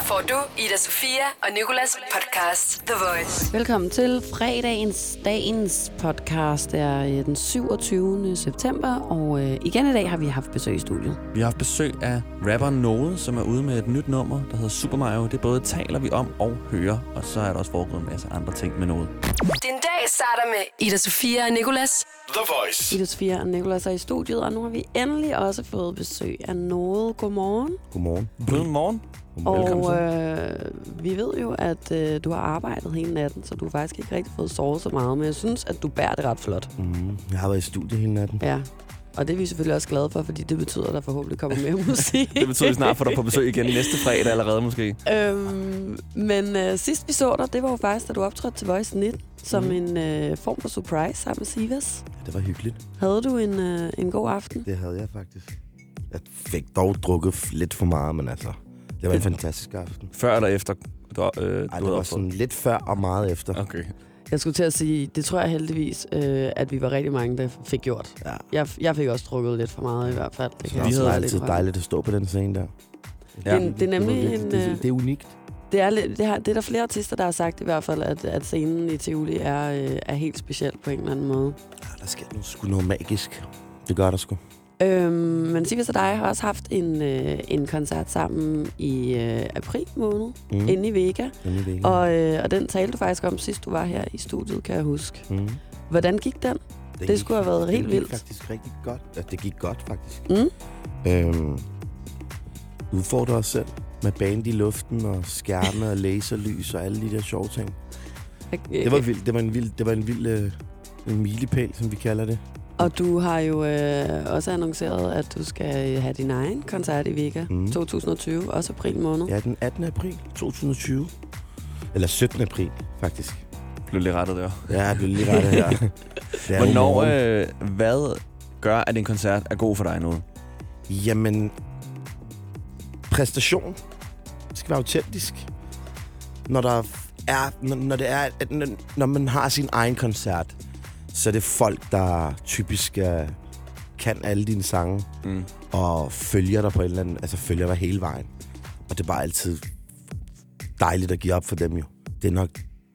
Her får du Ida Sofia og Nikolas podcast The Voice. Velkommen til fredagens dagens podcast. Det er øh, den 27. september, og øh, igen i dag har vi haft besøg i studiet. Vi har haft besøg af rapper Node, som er ude med et nyt nummer, der hedder Super Mario. Det både taler vi om og hører, og så er der også foregået en masse andre ting med Node. Din dag starter med Ida Sofia og Nikolas. The Voice. Ida Sofia og Nicolas er i studiet, og nu har vi endelig også fået besøg af noget. Godmorgen. Godmorgen. God morgen. Velkommen Og øh, vi ved jo, at øh, du har arbejdet hele natten, så du har faktisk ikke rigtig fået sovet så meget, men jeg synes, at du bærer det ret flot. Mm, jeg har været i studiet hele natten. Ja. Og det er vi selvfølgelig også glade for, fordi det betyder, at der forhåbentlig kommer mere musik. Det betyder, at vi snart får dig på besøg igen næste fredag allerede måske. Øhm, men øh, sidst vi så dig, det var jo faktisk, da du optrådte til Voice 19, som Mhm. en øh, form for surprise sammen med Sivas. Ja, det var hyggeligt. Havde du en, øh, en god aften? Det havde jeg faktisk. Jeg fik dog drukket lidt for meget, men altså, det var en fantastisk aften. Før eller efter du, øh, Ej, du det havde var sådan lidt før og meget efter. Okay. Jeg skulle til at sige, det tror jeg heldigvis, øh, at vi var rigtig mange, der fik gjort. Ja. Jeg, jeg fik også drukket lidt for meget i hvert fald. Det, Det kan er også også altid dejligt at stå på den scene der. Ja. Det, er- det er nemlig det, var en... virkelig- Øh, det, det er unikt. Det, er, det, har, det er der flere artister, der har sagt i hvert fald, at, at scenen i Tivoli er, øh, er helt speciel på en eller anden måde. Ja, der sker nu sgu noget magisk. Det gør der sgu. Øhm, men Sivas og dig har også haft en, øh, en koncert sammen i øh, april måned, Mm. inde i Vega. Inde i væggen. Og, øh, og den talte du faktisk om, sidst du var her i studiet, kan jeg huske. mm. Hvordan gik den? det det skulle have været det helt gik vildt. faktisk rigtig godt. Ja, det gik godt, faktisk. Mm? Øhm, udfordre os selv med band i luften og skærme og laserlys og alle de der sjove ting. Det var vildt. Det var en vild, det var en vild øh, en milepæl, som vi kalder det. Og du har jo øh, også annonceret, at du skal have din egen koncert i Vega Mm. 2020, også april måned. Ja, den 18. april 2020. Eller 17. april, faktisk. Blev lidt rettet der. Ja, jeg blev lige rettet her. Det er i Hvornår, øh, hvad gør, at en koncert er god for dig nu? Jamen, præstation skal være autentisk. Når der er, når, når det er, at når, man har sin egen koncert, så er det folk, der typisk uh, kan alle dine sange, Mm. og følger dig på en eller anden, altså følger dig hele vejen. Og det er bare altid dejligt at give op for dem jo. Det er nok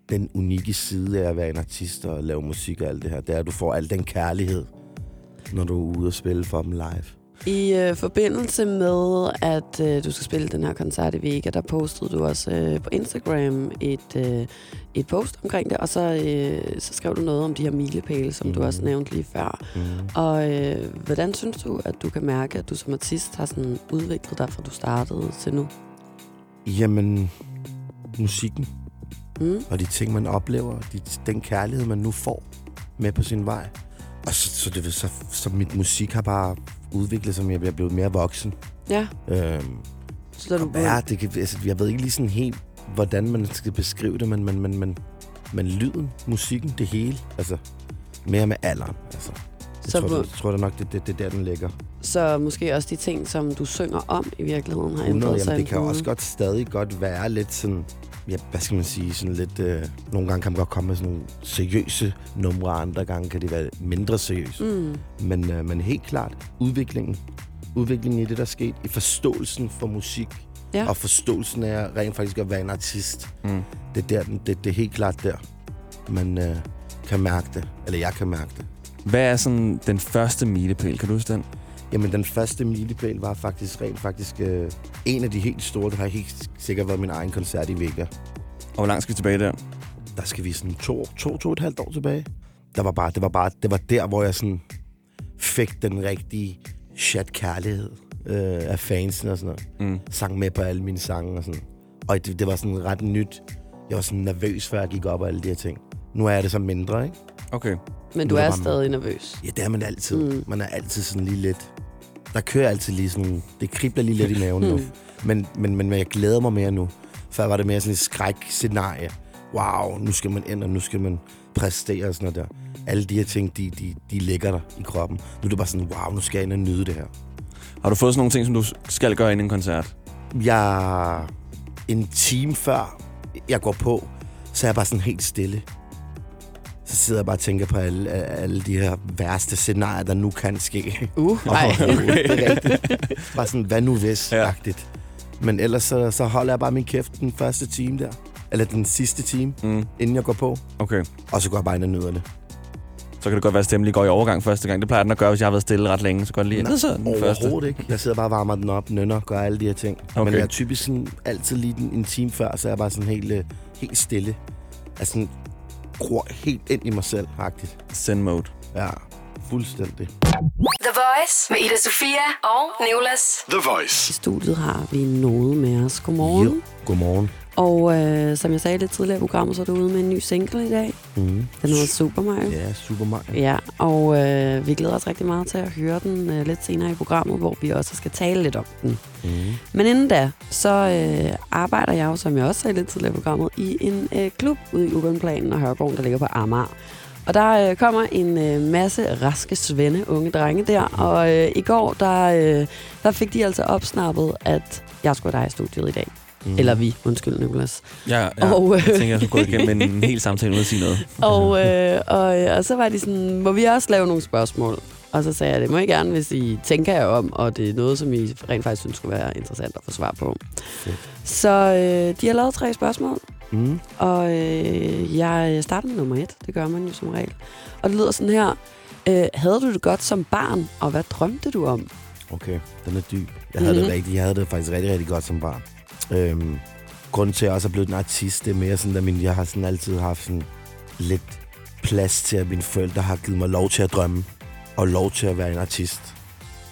den unikke side af at være en artist og lave musik og alt det her. Det er, at du får al den kærlighed, når du er ude og spille for dem live. I øh, forbindelse med, at øh, du skal spille den her koncert i Vega, der postede du også øh, på Instagram et, øh, et post omkring det, og så, øh, så skrev du noget om de her milepæle, som mm. du Mhm. også nævnte lige før. Mm. Og øh, hvordan synes du, at du kan mærke, at du som artist har sådan udviklet dig, fra du startede til nu? Jamen, musikken Mm? og de ting, man oplever, de, den kærlighed, man nu får med på sin vej. Og så, så, det, så, så mit musik har bare udviklet sig, som jeg er blevet mere voksen. Ja, Øhm, så er du ja, det kan, altså, jeg ved ikke lige sådan helt, hvordan man skal beskrive det, men, men, men, men, men lyden, musikken, det hele, altså mere med alderen. Altså. Jeg Så tror, det, tror da nok, det, det, det er der, den ligger. Så måske også de ting, som du synger om i virkeligheden, har 100, ændret sig. jamen, det kan også godt stadig godt være lidt sådan... Ja, hvad skal man sige? Sådan lidt... Øh, nogle gange kan man godt komme med sådan nogle seriøse numre, andre gange kan det være mindre seriøse. Mm. Men, øh, men helt klart, udviklingen. Udviklingen i det, der er sket. I forståelsen for musik. Ja. Og forståelsen af rent faktisk at være en artist. Mm. Det er, der, det, det er helt klart der, man øh, kan mærke det. Eller jeg kan mærke det. Hvad er sådan den første milepæl? Kan du huske den? Jamen, den første milepæl var faktisk rent faktisk øh, en af de helt store. Det har helt sikkert været min egen koncert i Vega. Og hvor langt skal vi tilbage der? Der skal vi sådan to, to, to et halvt år tilbage. Der var bare, det var bare, det var der, hvor jeg sådan fik den rigtige chat kærlighed øh, af fansen og sådan noget. Mm. Sang med på alle mine sange og sådan. Og det, det var sådan ret nyt. Jeg var sådan nervøs, før jeg gik op og alle de her ting. Nu er jeg det så mindre, ikke? Okay. Men du er er stadig nervøs. Ja, det er man altid. Mm. Man er altid sådan lige lidt... Der kører altid lige sådan... Det kribler lige lidt i maven nu. Mm. Men, men, men jeg glæder mig mere nu. Før var det mere sådan et skræk-scenarie. Wow, nu skal man ind, og nu skal man præstere og sådan noget der. Alle de her ting, de, de, de ligger der i kroppen. Nu er det bare sådan, wow, nu skal jeg ind og nyde det her. Har du fået sådan nogle ting, som du skal gøre inden en koncert? Jeg... En time før jeg går på, så er jeg bare sådan helt stille. Så sidder jeg bare og tænker på alle, alle de her værste scenarier, der nu kan ske. Uh, nej. det er rigtigt. Bare sådan, hvad nu hvis Ja. Men ellers så, så holder jeg bare min kæft den første time der. Eller den sidste time, Mm. inden jeg går på. Okay. Og så går jeg bare ind og nyder det. Så kan det godt være, at stemmen lige går i overgang første gang. Det plejer den at gøre, hvis jeg har været stille ret længe. Så går det lige Nej, ind. Så den første. Overhovedet ikke. Jeg sidder bare og varmer den op, nynner, gør alle de her ting. Okay. Men jeg er typisk sådan, altid lige en, en time før, så er jeg bare sådan helt, øh, helt stille. Altså sådan, gror helt ind i mig selv, faktisk. Send mode. Ja, fuldstændig. The Voice med Ida Sofia og Nicolas. The I Voice. studiet har vi Node med os. Godmorgen. Jo, godmorgen. Og øh, som jeg sagde lidt tidligere i programmet, så er du ude med en ny single i dag. Mm. Den hedder Super Mario. Ja, super meget. Ja, og øh, vi glæder os rigtig meget til at høre den øh, lidt senere i programmet, hvor vi også skal tale lidt om den. Mm. Men inden da, så øh, arbejder jeg jo, som jeg også sagde lidt tidligere i programmet, i en øh, klub ude i Ugenplanen og Hørborg, der ligger på Amager. Og der øh, kommer en øh, masse raske svende, unge drenge der, og øh, i går, der, øh, der fik de altså opsnappet, at jeg skulle dig i studiet i dag. Mm. Eller vi, undskyld Nicolas. Ja, ja. Og, øh, jeg tænker, jeg skulle gå igennem en hel samtale uden at sige noget. Og, øh, og, øh, og så var de sådan, må vi også lave nogle spørgsmål? Og så sagde jeg, det må I gerne, hvis I tænker jer om, og det er noget, som I rent faktisk synes skulle være interessant at få svar på. Fedt. Så øh, de har lavet tre spørgsmål, Mm. og øh, jeg starter med nummer et. Det gør man jo som regel. Og det lyder sådan her. Øh, havde du det godt som barn, og hvad drømte du om? Okay, den er dyb. Jeg havde, Mhm. det rigtig, jeg havde det faktisk rigtig, rigtig godt som barn. Øhm, grunden til, at jeg også er blevet en artist, det er mere sådan, at min, jeg har sådan altid haft sådan lidt plads til, at mine forældre har givet mig lov til at drømme, og lov til at være en artist.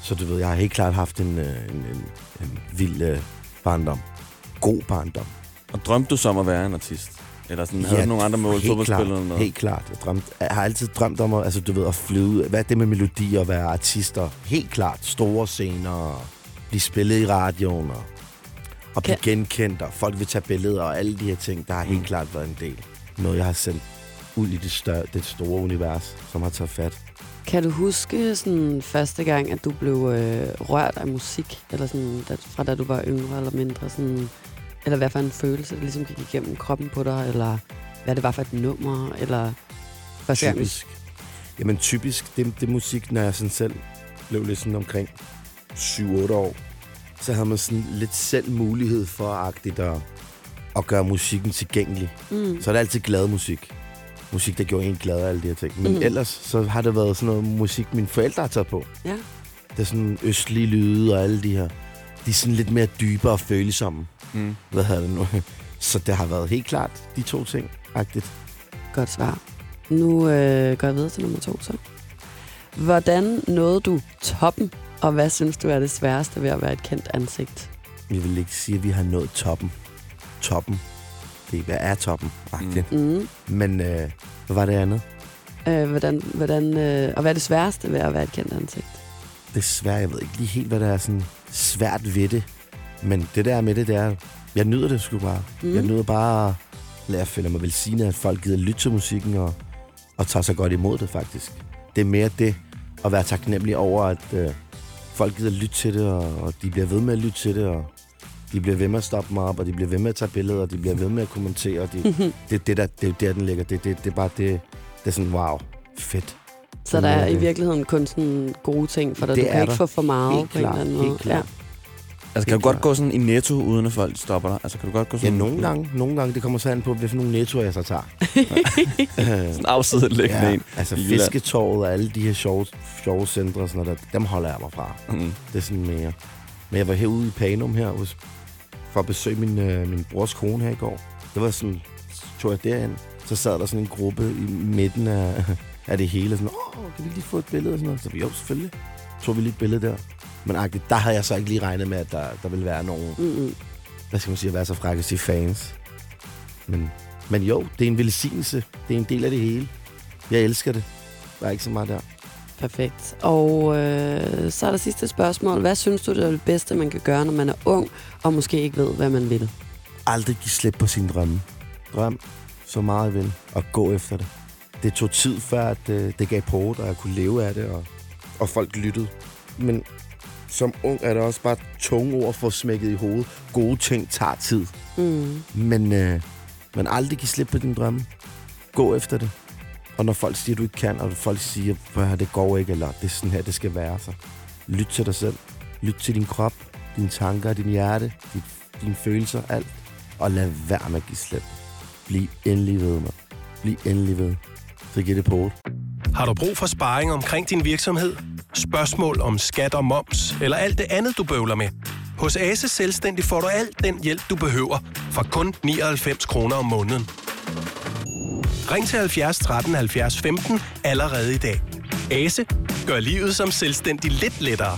Så du ved, jeg har helt klart haft en, øh, en, en, en vild øh, barndom. God barndom. Og drømte du så om at være en artist? Eller sådan, havde du nogle andre mål? helt klart, eller noget? Helt klart. Jeg, drømte, jeg har altid drømt om at, altså, du ved, at flyve. Hvad er det med melodi og være artister? Helt klart. Store scener. og Blive spillet i radioen. Og, og blive genkendt. Og folk vil tage billeder og alle de her ting. Der har helt Mm. klart været en del. Noget, jeg har sendt ud i det, større, det store univers, som har taget fat. Kan du huske sådan første gang, at du blev øh, rørt af musik? Eller sådan, da, fra da du var yngre eller mindre? Sådan, eller hvad for en følelse, der ligesom gik igennem kroppen på dig? Eller hvad det var for et nummer? Eller første gang, Typisk. Jamen typisk, det, det musik, når jeg sådan selv blev lidt sådan omkring 7-8 år, så havde man sådan lidt selv mulighed for agtigt at, at gøre musikken tilgængelig. Mm. Så er det altid glad musik. Musik, der gjorde en glad af alle de her ting. Men mm. ellers så har det været sådan noget musik, mine forældre har taget på. Ja. Det er sådan østlige lyde og alle de her. De er sådan lidt mere dybe og følsomme. Mm. Hvad hedder det nu? Så det har været helt klart de to ting. Agtigt. Godt svar. Nu øh, går jeg videre til nummer to så. Hvordan nåede du toppen? Og hvad synes du er det sværeste ved at være et kendt ansigt? Vi vil ikke sige, at vi har nået toppen. Toppen. Det er, hvad er toppen? Agtigt. Mm. Mm. Men øh, hvad var det andet? Øh, hvordan, hvordan, øh, og hvad er det sværeste ved at være et kendt ansigt? Det svært. Jeg ved ikke lige helt, hvad der er sådan svært ved det. Men det der med det, det er... Jeg nyder det sgu bare. Mm. Jeg nyder bare at jeg føler mig velsignet, at folk gider lytte til musikken og, og tager sig godt imod det, faktisk. Det er mere det at være taknemmelig over, at øh, folk gider lytte til det, og, og de bliver ved med at lytte til det, og de bliver ved med at stoppe mig op, og de bliver ved med at tage billeder, og de bliver ved med at kommentere. Og de, det, er det, der, det er der, den ligger. Det, det, det er bare det, det er sådan, wow, fedt. Så der er i virkeligheden kun sådan gode ting for dig. det Du kan er ikke der. få for meget Helt på en eller klart, anden måde. helt klart. Altså, kan du godt gå sådan i netto, uden at folk stopper dig? Altså, kan du godt gå Ja, sådan... nogle gange, nogle gange, det kommer så an på, for nogle nettoer jeg så tager. Sådan afsidelæggende ja, en. altså fisketåret og alle de her sjove, sjove centre og sådan noget, der, dem holder jeg mig fra. Mm. Det er sådan mere. Men jeg var herude i Panum her hos, for at besøge min, øh, min brors kone her i går. Det var sådan, så tog jeg derind. Så sad der sådan en gruppe i midten af, af det hele. Sådan, åh, kan vi lige få et billede? Og sådan noget. Så vi, jo, selvfølgelig. Tog vi lige et billede der. Men agtigt, der havde jeg så ikke lige regnet med, at der, der ville være nogen, Mm-mm. hvad skal man sige, at være så frække at sige fans. Men, men jo, det er en velsignelse. Det er en del af det hele. Jeg elsker det. Der er ikke så meget der. Perfekt. Og øh, så er der sidste spørgsmål. Hvad synes du, det er det bedste, man kan gøre, når man er ung, og måske ikke ved, hvad man vil? aldrig give slip på sine drømme. Drøm så meget jeg vil, og gå efter det. Det tog tid før, at øh, det gav på, og jeg kunne leve af det, og, og folk lyttede. Men som ung er det også bare tunge ord for smækket i hovedet. Gode ting tager tid. Mm. Men, øh, men aldrig give slip på dine drømme. Gå efter det. Og når folk siger, at du ikke kan, og folk siger, at det går ikke, eller det er sådan her, det skal være, så lyt til dig selv. Lyt til din krop. dine tanker, din hjerte, dit, dine følelser, alt. Og lad være med at give slip. Bliv endelig ved, mand. Bliv endelig ved. Gitte Poul. Har du brug for sparring omkring din virksomhed? Spørgsmål om skat og moms, eller alt det andet, du bøvler med? Hos Ase Selvstændig får du alt den hjælp, du behøver, for kun 99 kroner om måneden. Ring til 70 13 70 15 allerede i dag. Ase gør livet som selvstændig lidt lettere.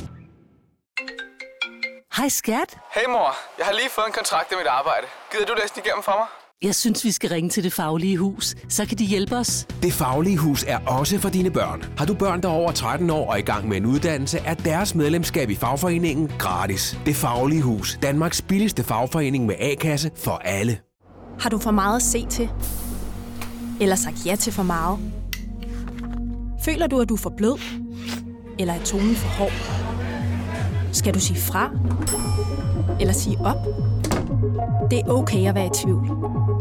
Hej skat. Hey mor, jeg har lige fået en kontrakt i mit arbejde. Gider du læse den igennem for mig? Jeg synes, vi skal ringe til Det Faglige Hus. Så kan de hjælpe os. Det Faglige Hus er også for dine børn. Har du børn, der er over 13 år og i gang med en uddannelse, er deres medlemskab i fagforeningen gratis. Det Faglige Hus. Danmarks billigste fagforening med A-kasse for alle. Har du for meget at se til? Eller sagt ja til for meget? Føler du, at du er for blød? Eller er tonen for hård? Skal du sige fra? Eller sige op? Det er okay at være i tvivl.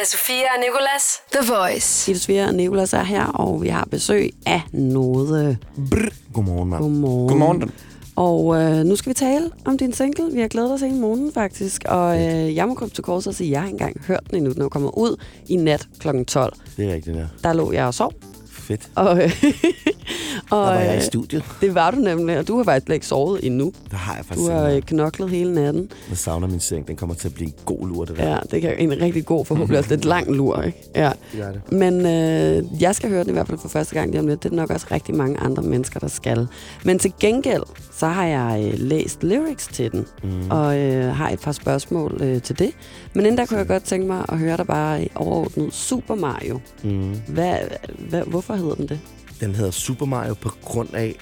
Ida Sofia og Nicolas. The Voice. Ida Sofia og Nicolas er her, og vi har besøg af Node. Godmorgen, mand. Godmorgen. Godmorgen. Og øh, nu skal vi tale om din single. Vi har glædet os hele måneden faktisk. Og øh, jeg må komme til kors og sige, at jeg har ikke engang hørt den endnu. Den er kommet ud i nat kl. 12. Det er rigtigt, der. Der lå jeg og sov. Fedt. Og, øh, og Der var jeg i øh, studiet. det var du nemlig, og du har faktisk ikke sovet endnu. Der har jeg faktisk Du har øh, knoklet hele natten. Jeg savner min seng. Den kommer til at blive en god lur, det der. Ja, det kan en rigtig god, forhåbentlig også lidt lang lur, ikke? Ja. Det er det. Men øh, jeg skal høre den i hvert fald for første gang lige om lidt. Det er nok også rigtig mange andre mennesker, der skal. Men til gengæld, så har jeg øh, læst lyrics til den, mm. og øh, har et par spørgsmål øh, til det. Men inden der kunne jeg godt tænke mig at høre dig bare i overordnet Super Mario. Mm. Hvad, hvad, hvorfor hedder den det? Den hedder Super Mario på grund af,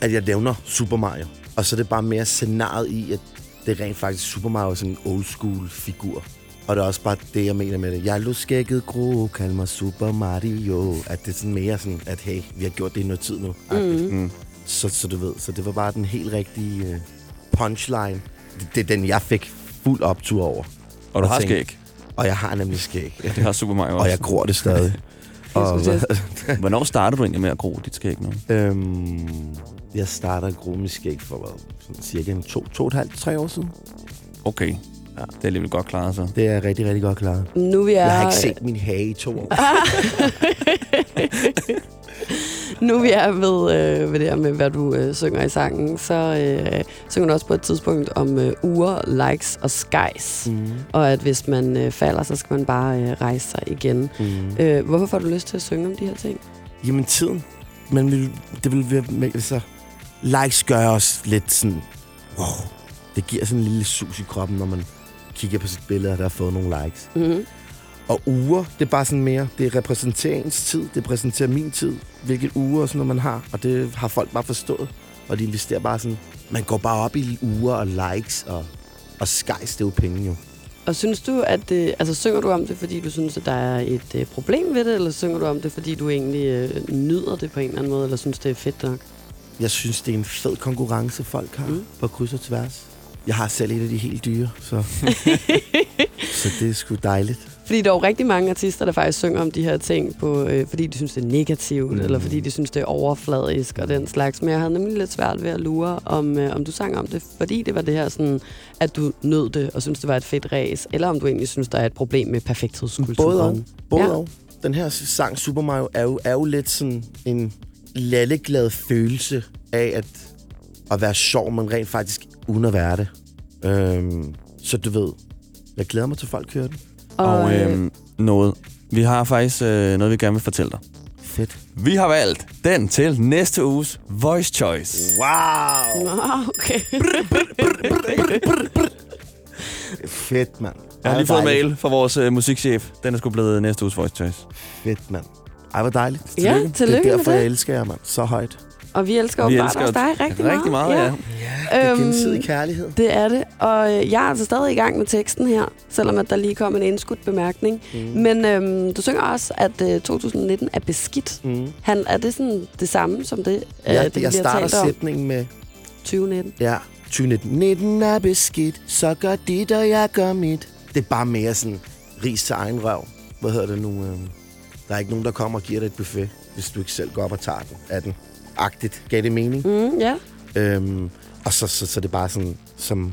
at jeg nævner Super Mario. Og så er det bare mere scenariet i, at det er rent faktisk Super Mario er sådan en old school figur. Og det er også bare det, jeg mener med det. Jeg lå skægget gro, kald mig Super Mario. At det er sådan mere sådan, at hey, vi har gjort det i noget tid nu. Mm. Mm. Så, så du ved, så det var bare den helt rigtige uh, punchline. Det, det er den, jeg fik fuld optur over. Og du Jeg har tænkte- skæg. Og jeg har nemlig skæg. Det har Super Mario Og også. jeg gror det stadig. og, til Hvornår startede du egentlig med at gro dit skæg nu? øhm, jeg starter at gro mit skæg for hvad, cirka en to, to og et halvt, tre år siden. Okay. Ja. Ja. Det er alligevel godt klaret, så. Det er rigtig, rigtig godt klaret. Nu vi er, Jeg har ikke set min hage i to år. nu vi er ved, øh, ved det her med, hvad du øh, synger i sangen, så øh, synger du også på et tidspunkt om øh, uger, likes og skies. Mm. Og at hvis man øh, falder, så skal man bare øh, rejse sig igen. Mm. Øh, hvorfor får du lyst til at synge om de her ting? Jamen tiden. Men vil, det vil være med, så likes gør os lidt sådan, wow. Det giver sådan en lille sus i kroppen, når man kigger på sit billede, og der har fået nogle likes. Mm-hmm. Og uger, det er bare sådan mere, det repræsenterer ens tid, det repræsenterer min tid, hvilke uger og sådan noget, man har, og det har folk bare forstået. Og de investerer bare sådan, man går bare op i uger og likes, og, og skies, det er jo penge jo. Og synes du, at det, altså synger du om det, fordi du synes, at der er et øh, problem ved det, eller synger du om det, fordi du egentlig øh, nyder det på en eller anden måde, eller synes, det er fedt nok? Jeg synes, det er en fed konkurrence, folk har mm. på kryds og tværs. Jeg har selv et af de helt dyre, så, så det er sgu dejligt. Fordi der er jo rigtig mange artister, der faktisk synger om de her ting, på, øh, fordi de synes, det er negativt, mm. Eller fordi de synes, det er overfladisk og den slags. Men jeg havde nemlig lidt svært ved at lure, om, øh, om du sang om det, fordi det var det her sådan, at du nød det og synes det var et fedt ræs, eller om du egentlig synes, der er et problem med perfekthedskulturen. Både og. Både Ja. og. Den her sang, Super Mario, er jo, er jo lidt sådan en lalleglad følelse af at, at være sjov, men rent faktisk uden at være det. Øhm, så du ved, jeg glæder mig til, folk hører den. Og øhm, noget. Vi har faktisk øh, noget, vi gerne vil fortælle dig. Fedt. Vi har valgt den til næste uges Voice Choice. Wow! Nå, okay. Fedt, mand. Jeg har lige fået dejligt. mail fra vores øh, musikchef. Den er sgu blevet næste uges Voice Choice. Fedt, mand. Ej, hvor dejligt. Ja, tillykke Det er med derfor, det. jeg elsker jer, mand. Så højt. Og vi elsker Vi elsker også dig rigtig, rigtig meget, ja. Det er Øhm, gensidig kærlighed. Det er det, og øh, jeg er altså stadig i gang med teksten her, selvom at der lige kom en indskudt bemærkning. Mm. Men øhm, du synger også, at øh, 2019 er beskidt. Mm. Han, er det sådan det samme som det, øh, Ja, det vi jeg starter sætningen med, 2019. ja, 2019. 19 er beskidt, så gør dit, og jeg gør mit. Det er bare mere sådan, ris til egen røv. Hvad hedder det nu? øhm, Der er ikke nogen, der kommer og giver dig et buffet, hvis du ikke selv går op og tager den af den. Agtigt. Gav det mening? Mm, ja. Øhm, og så, så, så det er bare sådan, som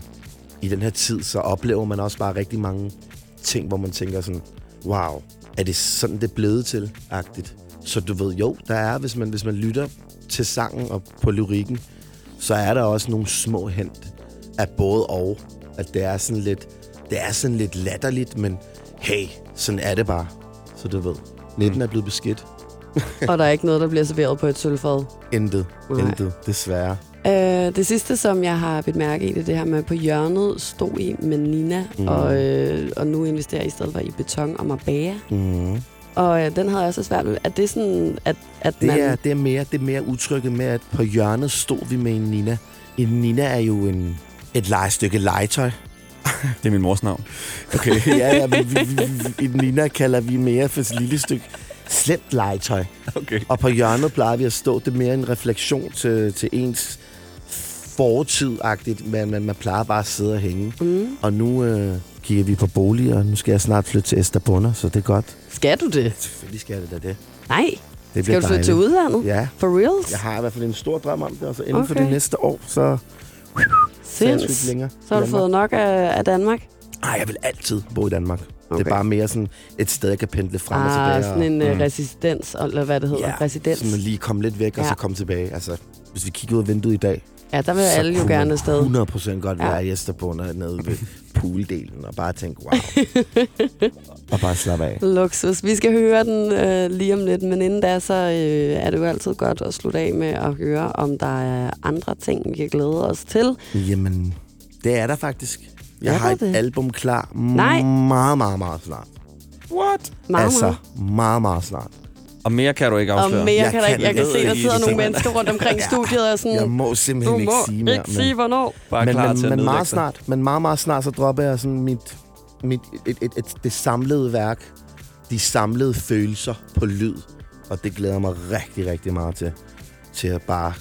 i den her tid, så oplever man også bare rigtig mange ting, hvor man tænker sådan, wow, er det sådan, det er blevet til, agtigt. Så du ved, jo, der er, hvis man, hvis man lytter til sangen og på lyrikken, så er der også nogle små hent af både og. At det er sådan lidt, det er sådan lidt latterligt, men hey, sådan er det bare. Så du ved, 19 er blevet beskidt. Og der er ikke noget, der bliver serveret på et sølvfad. Intet, Nej. intet, desværre. Øh, det sidste, som jeg har bidt mærke i, det er det her med på hjørnet stod i med Nina, Mm. og, øh, og nu investerer jeg i stedet for i beton og marbella. Mm. Og øh, den havde jeg også svært ved. Er det sådan, at, at Det man... er, det, er mere, det er mere udtrykket med, at på hjørnet stod vi med en Nina. En Nina er jo en, et legestykke legetøj. Det er min mors navn. Okay, ja, ja, vi, vi, vi, vi, en Nina kalder vi mere for et lille stykke slemt legetøj. Okay. Og på hjørnet plejer vi at stå. Det er mere en refleksion til, til ens fortid-agtigt. Men man, man plejer bare at sidde og hænge. Mm. Og nu øh, kigger vi på boliger, og nu skal jeg snart flytte til Esterbunner, så det er godt. Skal du det? Selvfølgelig skal jeg det da det. Nej. Det Skal du flytte til udlandet? Ja. For reals? Jeg har i hvert fald en stor drøm om det, og så inden okay. for det næste år, så... så Sinds. længere Så har du fået nok af, af Danmark? Ej, jeg vil altid bo i Danmark. Okay. Det er bare mere sådan et sted, jeg kan pendle frem og tilbage. Ah, sådan en og, mm. resistens, eller hvad det hedder. ja, Residens. så man lige komme lidt væk, og Ja. så komme tilbage. Altså, hvis vi kigger ud af vinduet i dag, Ja, der vil så alle jo gerne afsted. 100 procent godt Ja. være i Esterbunner nede ved pooldelen, og bare tænke, wow. og bare slappe af. Luksus. Vi skal høre den øh, lige om lidt, men inden da, så øh, er det jo altid godt at slutte af med at høre, om der er andre ting, vi kan glæde os til. Jamen, det er der faktisk. Jeg Er har et det? album klar Nej. meget, meget, meget snart. What? Meget, altså, meget. meget, snart. Og mere kan du ikke Og afsløre. mere Jeg kan kan ikke. Jeg kan se, der sidder nogle er mennesker rundt omkring Ja. studiet og sådan, Jeg må du simpelthen må ikke sige mere. ikke sige, hvornår. Bare men, klar men, til men meget snart, men meget, meget snart, så dropper jeg sådan mit, mit et, et, et, det samlede værk, de samlede følelser på lyd, og det glæder jeg mig rigtig, rigtig meget til, til at bare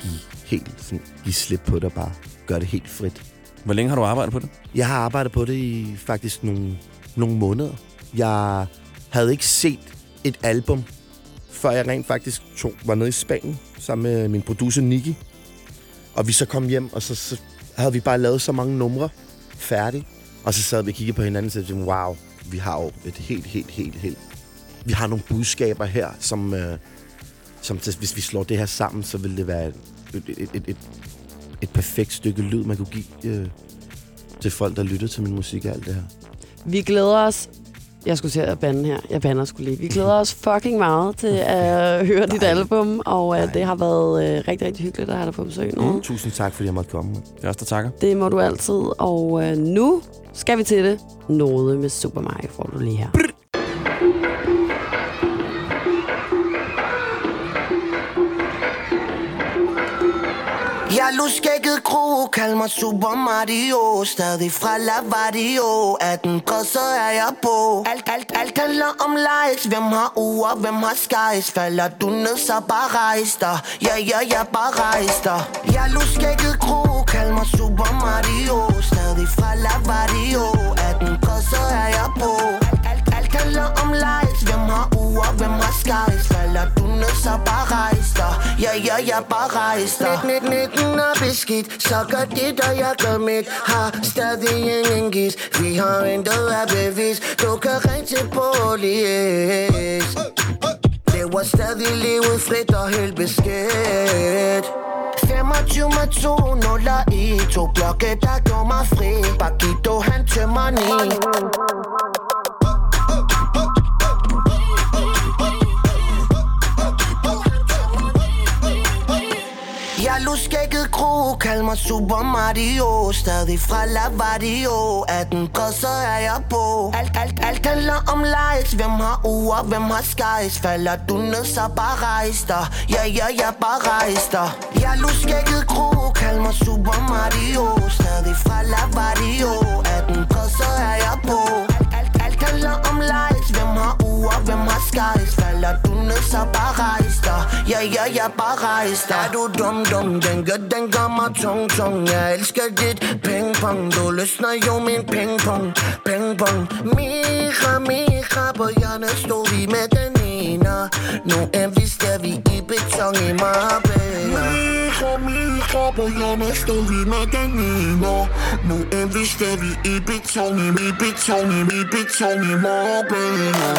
give helt, sådan, give slip på det, og bare gøre det helt frit. Hvor længe har du arbejdet på det? Jeg har arbejdet på det i faktisk nogle, nogle måneder. Jeg havde ikke set et album, før jeg rent faktisk tog, var nede i Spanien sammen med min producer Nicky. Og vi så kom hjem, og så, så havde vi bare lavet så mange numre færdige. Og så sad vi og kiggede på hinanden og sagde, wow, vi har jo et helt, helt, helt, helt... Vi har nogle budskaber her, som, øh, som hvis vi slår det her sammen, så vil det være et, et, et, et, et, perfekt stykke lyd, man kunne give øh, til folk, der lytter til min musik og alt det her. Vi glæder os... Jeg skulle til at bande her. Jeg bander skulle lige. Vi glæder os fucking meget til at høre dit album, og uh, det har været uh, rigtig, rigtig hyggeligt at have dig på besøg nu. Mm. Tusind tak, fordi jeg måtte komme. Det er også der takker. Det må du altid. Og uh, nu skal vi til det. Noget med Super Mario får du lige her. Jeg er luskægget kro, kald mig Super Mario. Stadig fra Lavadio 18 grad, så er jeg på. Alt, alt, alt handler om likes. Hvem har uger, hvem har skies? Falder du ned, så bare rejs dig. Ja, ja, ja, bare rejs dig. Jeg er luskægget kro, kald mig Super Mario. Stadig fra Lavadio 18 grad, så er jeg på. Alt, alt, alt handler om likes. Hvem har uger, hvem har skies Falder du ned, så bare rejs dig. Ja, ja, ja, bare rejs dig. Net, net, netten er beskidt Så gør det, og jeg gør mit. Har stadig ingen gis Vi har intet af bevis Du kan ringe til polis Lever stadig livet frit og helt beskidt. 25 med to nuller i To blokke, der gjorde mig fri. Bakito, han tømmer ni. Skægget kro, kald mig Super Mario. Stadig fra Lavadio 18 bred, så er jeg på. Alt, alt, alt handler om likes Hvem har uger, hvem har skies? Falder du ned, så bare rejs dig. Ja, ja, ja, bare rejs dig. Jeg lå skægget kro kald mig Super Mario. Stadig fra Lavadio 18 bred, så er jeg på. Alt, alt, alt handler om likes op har mig hvem skies Falder du ned, så bare rejs dig. Ja, ja, ja, bare rejs dig. Er du dum, dum, den gør, den gør mig tung, tung. Jeg elsker dit pingpong. Du løsner jo min pingpong, pingpong. Ping-pong Mira, mira, på hjørnet stod vi med den ene. Nu investerer vi i beton i Marbella. Mira, mira, på hjørnet stod vi med den ene Nu investerer vi i beton, i beton, i beton i Marbella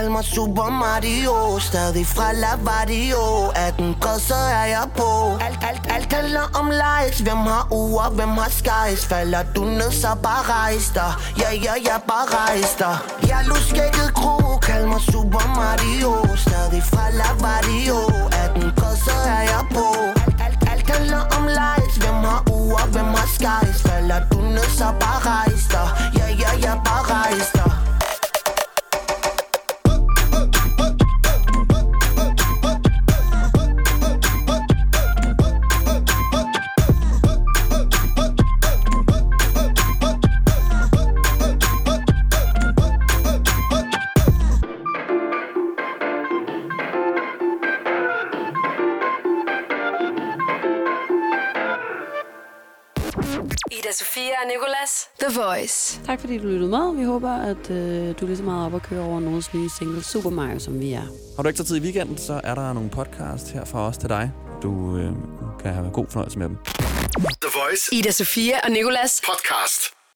kald mig Super Mario. Stadig fra Lavadio. 18 bred, så er jeg på. Alt, alt, alt handler om likes Hvem har uger, hvem har skies? Falder du ned, så bare rejs dig. Ja, ja, ja, bare rejs dig. Jeg luskækket skægget kald mig Super Mario. Stadig fra Lavadio. 18 bred, så er jeg på. Alt, alt, alt handler om likes Hvem har uger, hvem har skies? Falder du ned, så bare rejs dig. Tak fordi du lyttede med. Vi håber, at øh, du er lige så meget op at køre over Nodes nye single Super Mario, som vi er. Har du ikke så tid i weekenden, så er der nogle podcast her fra os til dig. Du øh, kan have god fornøjelse med dem. The Voice. Ida Sofia og Nicolas. Podcast.